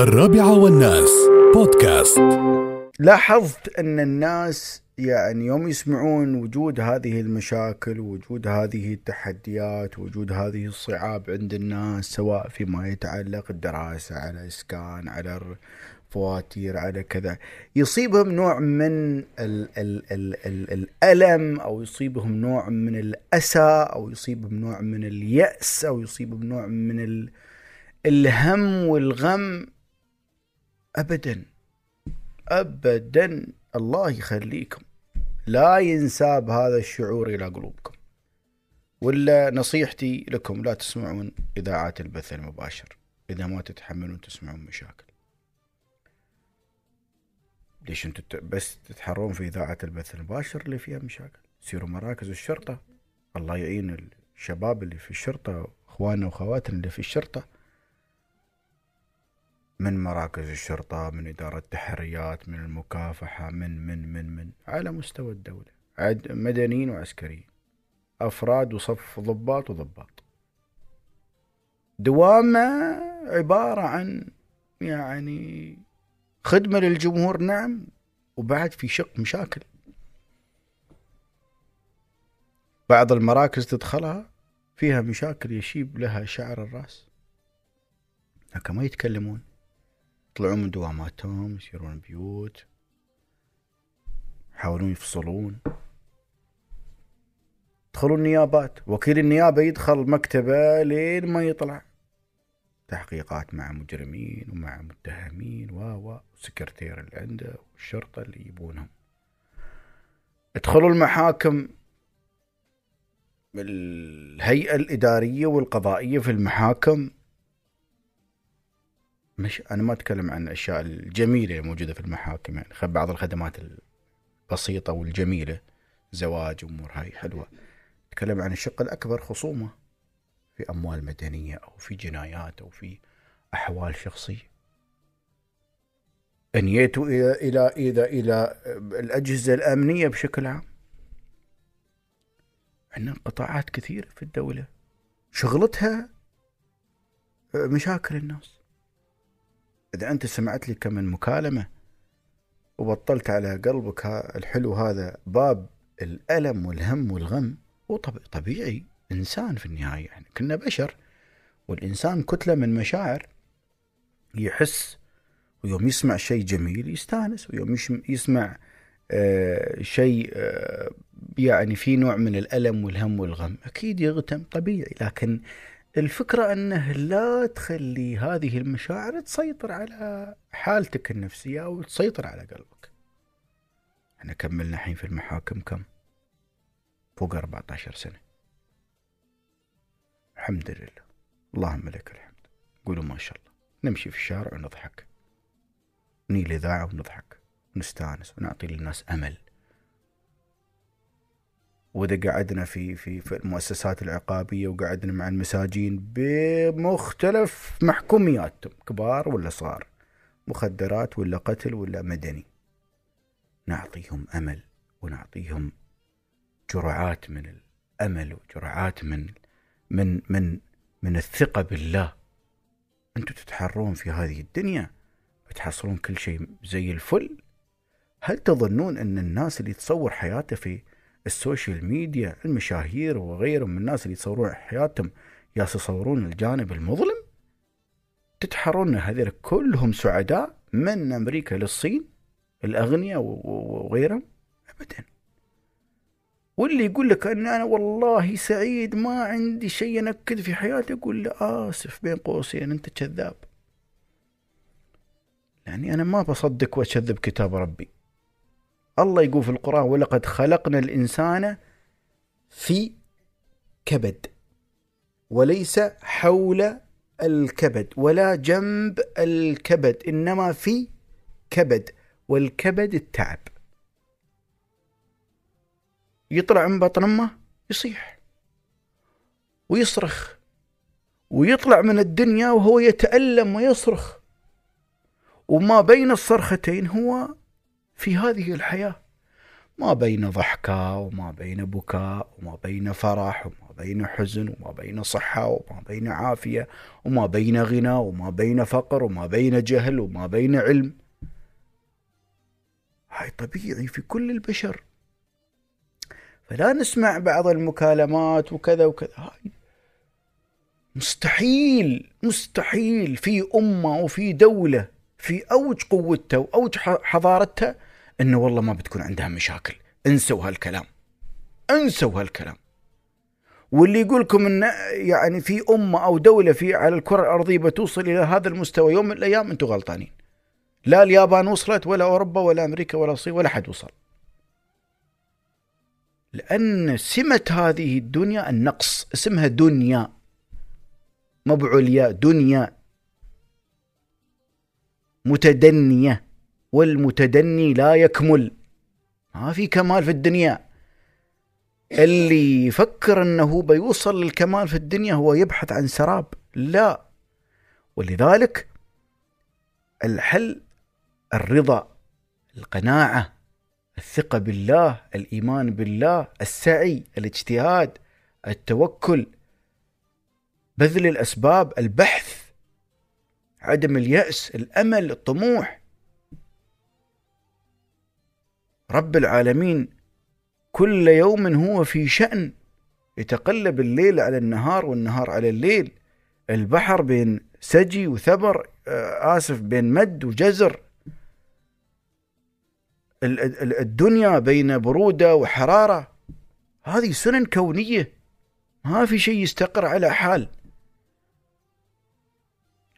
الرابعة والناس. بودكاست. لاحظت أن الناس يعني يوم يسمعون وجود هذه المشاكل وجود هذه التحديات وجود هذه الصعاب عند الناس سواء فيما يتعلق الدراسة على إسكان على فواتير على كذا يصيبهم نوع من ال ال ال ال الألم أو يصيبهم نوع من الأسى أو يصيبهم نوع من اليأس أو يصيبهم نوع من ال الهم والغم. أبدا. أبدا. الله يخليكم. لا ينساب هذا الشعور إلى قلوبكم. ولا نصيحتي لكم لا تسمعون إذاعات البث المباشر. إذا ما تتحملون تسمعون مشاكل. ليش أنتم بس تتحرون في إذاعة البث المباشر اللي فيها مشاكل؟ سيروا مراكز الشرطة. الله يعين الشباب اللي في الشرطة إخواننا واخواتنا اللي في الشرطة. من مراكز الشرطة من إدارة التحريات من المكافحة من من من من على مستوى الدولة مدنيين وعسكريين. أفراد وصف ضباط وضباط. دوامة عبارة عن يعني خدمة للجمهور نعم وبعد في شق مشاكل. بعض المراكز تدخلها فيها مشاكل يشيب لها شعر الرأس. لكن ما يتكلمون. يطلعون من دواماتهم يسيرون بيوت يحاولون يفصلون. يدخلون النيابات. وكيل النيابة يدخل مكتبة لين ما يطلع. تحقيقات مع مجرمين ومع متهمين و و السكرتير اللي عنده والشرطة اللي يبونهم. ادخلوا المحاكم. الهيئة الإدارية والقضائية في المحاكم. مش أنا ما أتكلم عن الأشياء الجميلة الموجودة في المحاكم يعني بعض الخدمات البسيطة والجميلة زواج أمور هاي حلوة. أتكلم عن الشق الأكبر خصومة في أموال مدنية أو في جنايات أو في أحوال شخصية. أنيتوا إلى إلى إلى إلى الأجهزة الأمنية بشكل عام. عندنا قطاعات كثيرة في الدولة. شغلتها مشاكل الناس. إذا أنت سمعت لي كم من مكالمة وبطلت على قلبك الحلو هذا باب الألم والهم والغم هو طبيعي إنسان في النهاية يعني. كنا بشر والإنسان كتلة من مشاعر يحس ويوم يسمع شيء جميل يستانس ويوم يسمع آه شيء آه يعني في نوع من الألم والهم والغم أكيد يغتم طبيعي. لكن الفكرة أنه لا تخلي هذه المشاعر تسيطر على حالتك النفسية أو تسيطر على قلبك. إحنا كملنا الحين في المحاكم؟ كم؟ فوق 14 سنة. الحمد لله. اللهم لك الحمد. قولوا ما شاء الله. نمشي في الشارع ونضحك. نيل إذاعة ونضحك. ونستانس ونعطي للناس أمل. وإذا قعدنا في في في المؤسسات العقابية وقعدنا مع المساجين بمختلف محكومياتهم كبار ولا صغار مخدرات ولا قتل ولا مدني. نعطيهم أمل ونعطيهم جرعات من الأمل وجرعات من من من من الثقة بالله. أنتم تتحرون في هذه الدنيا بتحصلون كل شيء زي الفل. هل تظنون أن الناس اللي تصور حياته في السوشيال ميديا المشاهير وغيرهم من الناس اللي يصورون حياتهم يصورون الجانب المظلم؟ تتحرون هذول كلهم سعداء من أمريكا للصين الأغنياء وغيرهم؟ ابدا. واللي يقول لك إن أنا والله سعيد ما عندي شيء أنكد في حياتي أقول له آسف بين قوسين أنت كذاب. يعني أنا ما بصدق وأكذب كتاب ربي. الله يقول في القرآن ولقد خلقنا الإنسان في كبد وليس حول الكبد ولا جنب الكبد إنما في كبد والكبد التعب. يطلع من بطن أمه يصيح ويصرخ ويطلع من الدنيا وهو يتألم ويصرخ. وما بين الصرختين هو في هذه الحياة. ما بين ضحكة وما بين بكاء وما بين فرح وما بين حزن وما بين صحة وما بين عافية وما بين غنى وما بين فقر وما بين جهل وما بين علم. هاي طبيعي في كل البشر. فلا نسمع بعض المكالمات وكذا وكذا. هاي مستحيل مستحيل. في أمة وفي دولة في أوج قوتها وأوج حضارتها أنه والله ما بتكون عندها مشاكل انسوا هالكلام انسوا هالكلام واللي يقول لكم إن يعني في أمة أو دولة في على الكرة الأرضية بتوصل إلى هذا المستوى يوم من الأيام أنتم غلطانين. لا اليابان وصلت ولا أوروبا ولا أمريكا ولا الصين ولا حد وصل. لأن سمة هذه الدنيا النقص، اسمها دنيا. مبعولية دنيا متدنية والمتدني لا يكمل. ما في كمال في الدنيا. اللي يفكر أنه بيوصل للكمال في الدنيا هو يبحث عن سراب. لا. ولذلك الحل الرضا القناعة الثقة بالله الإيمان بالله السعي الاجتهاد التوكل. بذل الأسباب البحث عدم اليأس الأمل الطموح. رب العالمين كل يوم هو في شأن يتقلب الليل على النهار والنهار على الليل. البحر بين سجي وثبر آه، آسف بين مد وجزر. الدنيا بين برودة وحرارة. هذه سنن كونية ما في شيء يستقر على حال.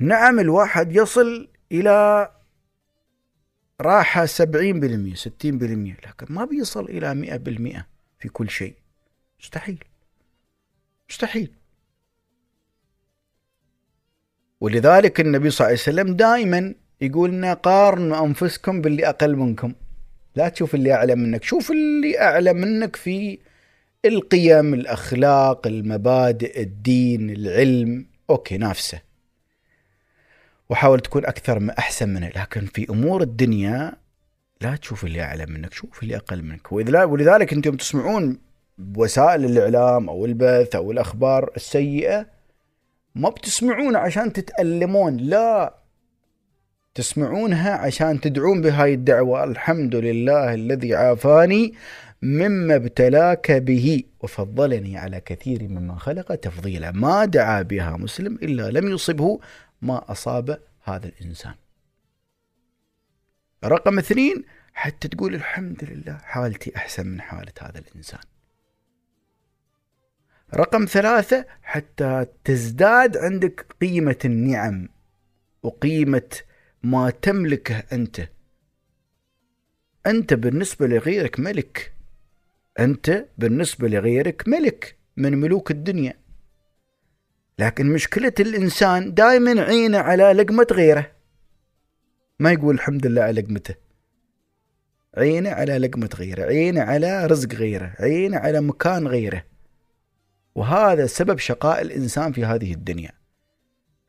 نعم الواحد يصل إلى راحة سبعين بالمئة ستين بالمئة لكن ما بيصل إلى مئة بالمئة في كل شيء. مستحيل. مستحيل. ولذلك النبي صلى الله عليه وسلم دائما يقول لنا قارنوا أنفسكم باللي أقل منكم. لا تشوف اللي أعلى منك شوف اللي أعلى منك في القيم الأخلاق المبادئ الدين العلم. أوكي نافسة. وحاول تكون أكثر من أحسن منه. لكن في أمور الدنيا لا تشوف اللي أعلى منك شوف اللي أقل منك. ولذلك أنتم تسمعون بوسائل الإعلام أو البث أو الأخبار السيئة ما بتسمعون عشان تتألمون لا. تسمعونها عشان تدعون بهاي الدعوة الحمد لله الذي عافاني مما ابتلاك به وفضلني على كثير ممن خلق تفضيلا. ما دعا بها مسلم إلا لم يصبه ما أصاب هذا الإنسان. رقم اثنين حتى تقول الحمد لله حالتي أحسن من حالة هذا الإنسان. رقم ثلاثة حتى تزداد عندك قيمة النعم وقيمة ما تملكه أنت. أنت بالنسبة لغيرك ملك. أنت بالنسبة لغيرك ملك من ملوك الدنيا. لكن مشكلة الإنسان دائما عينه على لقمة غيره. ما يقول الحمد لله على لقمته. عينه على لقمة غيره عينه على رزق غيره عينه على مكان غيره. وهذا سبب شقاء الإنسان في هذه الدنيا.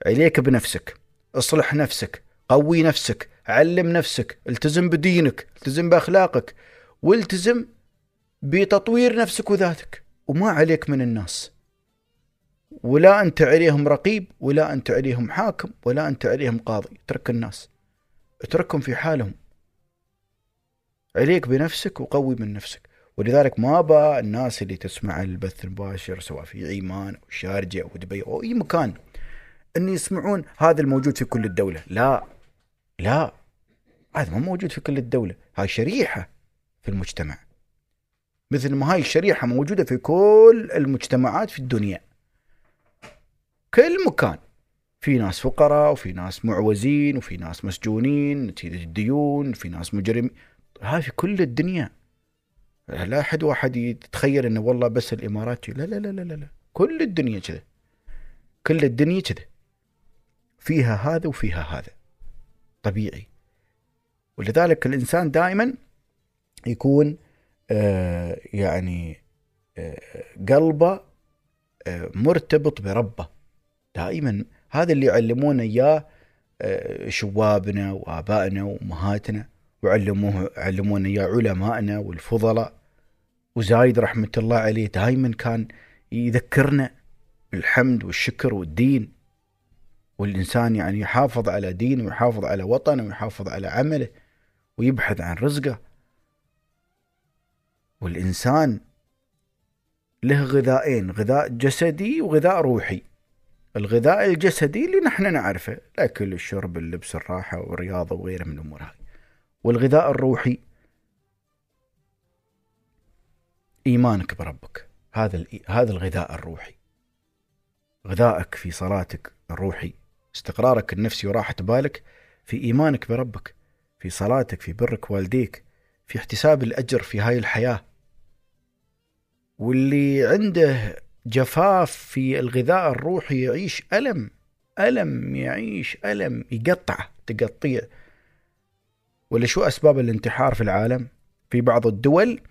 عليك بنفسك اصلح نفسك قوي نفسك علم نفسك التزم بدينك التزم بأخلاقك والتزم بتطوير نفسك وذاتك. وما عليك من الناس. ولا أنت عليهم رقيب ولا أنت عليهم حاكم ولا أنت عليهم قاضي. اترك الناس. اتركهم في حالهم. عليك بنفسك وقوي من نفسك. ولذلك ما با الناس اللي تسمع البث المباشر سواء في عمان أو الشارجة أو دبي أو أي مكان أن يسمعون هذا الموجود في كل الدولة. لا لا هذا ما موجود في كل الدولة. هاي شريحة في المجتمع. مثل ما هاي الشريحة موجودة في كل المجتمعات في الدنيا. كل مكان. في ناس فقراء وفي ناس معوزين وفي ناس مسجونين نتيجة الديون في ناس مجرمين. هاي في كل الدنيا. لا أحد واحد يتخيل إنه والله بس الإمارات لا لا لا لا لا. كل الدنيا كذا. كل الدنيا كذا. فيها هذا وفيها هذا. طبيعي. ولذلك الإنسان دائما يكون آه يعني آه قلبه آه مرتبط بربه. دائما هذا اللي يعلمونا إياه آه، شبابنا وآبائنا وأمهاتنا وعلموه علمونا إياه علمائنا والفضلاء. وزايد رحمة الله عليه دائما كان يذكرنا بالحمد والشكر والدين. والإنسان يعني يحافظ على دينه ويحافظ على وطنه ويحافظ على عمله ويبحث عن رزقه. والإنسان له غذائين غذاء جسدي وغذاء روحي. الغذاء الجسدي اللي نحن نعرفه الأكل الشرب اللبس الراحة والرياضة وغيرها من الأمور هذه. والغذاء الروحي. إيمانك بربك. هذا هذا الغذاء الروحي. غذائك في صلاتك الروحي. استقرارك النفسي وراحة بالك في إيمانك بربك. في صلاتك في برك والديك. في احتساب الأجر في هاي الحياة. واللي عنده جفاف في الغذاء الروحي يعيش ألم ألم يعيش ألم يقطع تقطيع. ولا شو أسباب الانتحار في العالم؟ في بعض الدول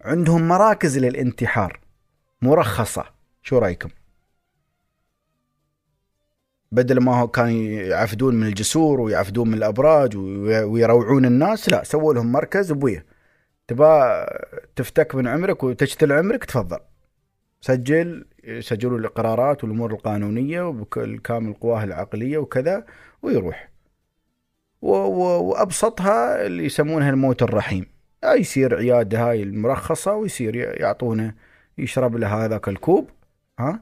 عندهم مراكز للانتحار مرخصة. شو رأيكم؟ بدل ما هو كان يعفدون من الجسور ويعفدون من الأبراج ويروعون الناس لا سووا لهم مركز ابويه تبى تفتك من عمرك وتشتل عمرك تفضل. سجل يسجلوا القرارات والأمور القانونية وبكامل قواه العقلية وكذا ويروح. وأبسطها اللي يسمونها الموت الرحيم. يصير عياده هاي المرخصة ويصير يعطونه يشرب له هذاك الكوب ها؟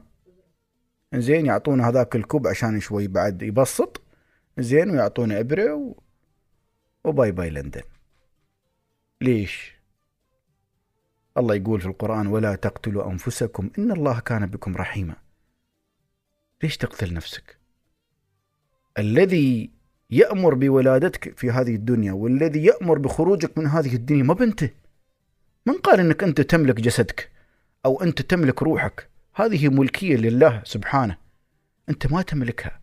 زين يعطونا هذاك الكوب عشان شوي بعد يبسط زين ويعطونا إبرة و... وباي باي لندن. ليش؟ الله يقول في القرآن ولا تقتلوا أنفسكم إن الله كان بكم رحيما. ليش تقتل نفسك؟ الذي يأمر بولادتك في هذه الدنيا والذي يأمر بخروجك من هذه الدنيا ما بنته. من قال إنك أنت تملك جسدك أو أنت تملك روحك؟ هذه ملكية لله سبحانه. أنت ما تملكها.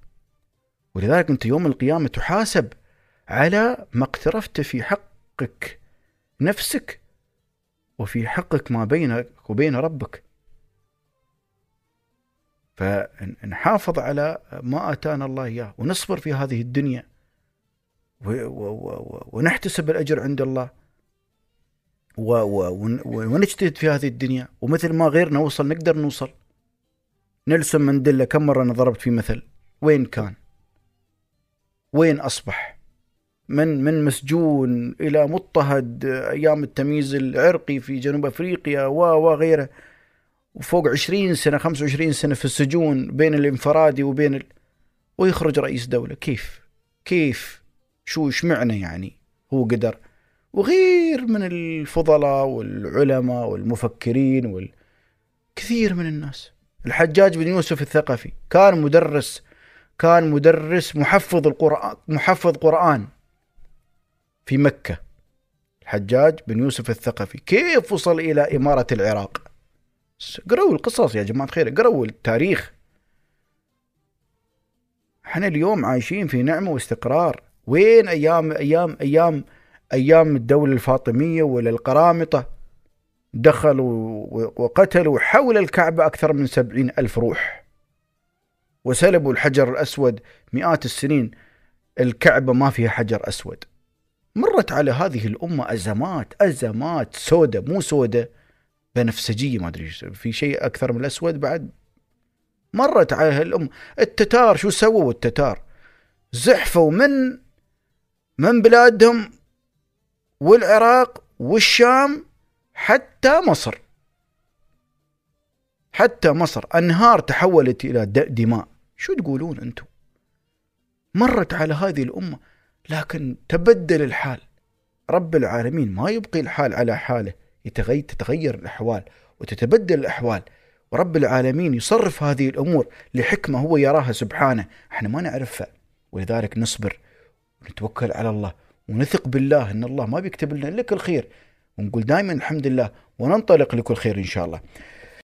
ولذلك أنت يوم القيامة تحاسب على ما اقترفت في حقك نفسك وفي حقك ما بينك وبين ربك. فنحافظ على ما آتانا الله إياه ونصبر في هذه الدنيا ونحتسب الأجر عند الله ونجتهد في هذه الدنيا ومثل ما غيرنا وصل نقدر نوصل. نيلسون مانديلا كم مرة أنا ضربت في مثل. وين كان؟ وين أصبح؟ من من مسجون إلى مضطهد أيام التمييز العرقي في جنوب أفريقيا و وغيره وفوق عشرين سنة خمسة وعشرين سنة في السجون بين الانفرادي وبين ال... ويخرج رئيس دولة. كيف؟ كيف؟ شو إيش معنى يعني هو قدر؟ وغير من الفضلاء والعلماء والمفكرين وال... كثير من الناس. الحجاج بن يوسف الثقفي كان مدرس كان مدرس محفظ القرآن محفظ قرآن. في مكة. الحجاج بن يوسف الثقفي. كيف وصل إلى إمارة العراق؟ قروا القصص يا جماعة الخير قروا التاريخ. إحنا اليوم عايشين في نعمة واستقرار. وين أيام أيام أيام أيام الدولة الفاطمية ولا القرامطة؟ دخلوا وقتلوا حول الكعبة أكثر من سبعين ألف روح. وسلبوا الحجر الأسود مئات السنين. الكعبة ما فيها حجر أسود. مرت على هذه الأمة أزمات أزمات سودة مو سودة بنفسجية ما أدري في شيء أكثر من الأسود بعد؟ مرت على الأمة التتار شو سووا التتار؟ زحفوا من من بلادهم والعراق والشام حتى مصر. حتى مصر. أنهار تحولت إلى دماء. شو تقولون أنتم؟ مرت على هذه الأمة. لكن تبدل الحال. رب العالمين ما يبقي الحال على حاله. تتغير الأحوال وتتبدل الأحوال. ورب العالمين يصرف هذه الأمور لحكمة هو يراها سبحانه. إحنا ما نعرفها. ولذلك نصبر ونتوكل على الله ونثق بالله إن الله ما بيكتب لنا لك الخير ونقول دائما الحمد لله وننطلق لكل خير إن شاء الله.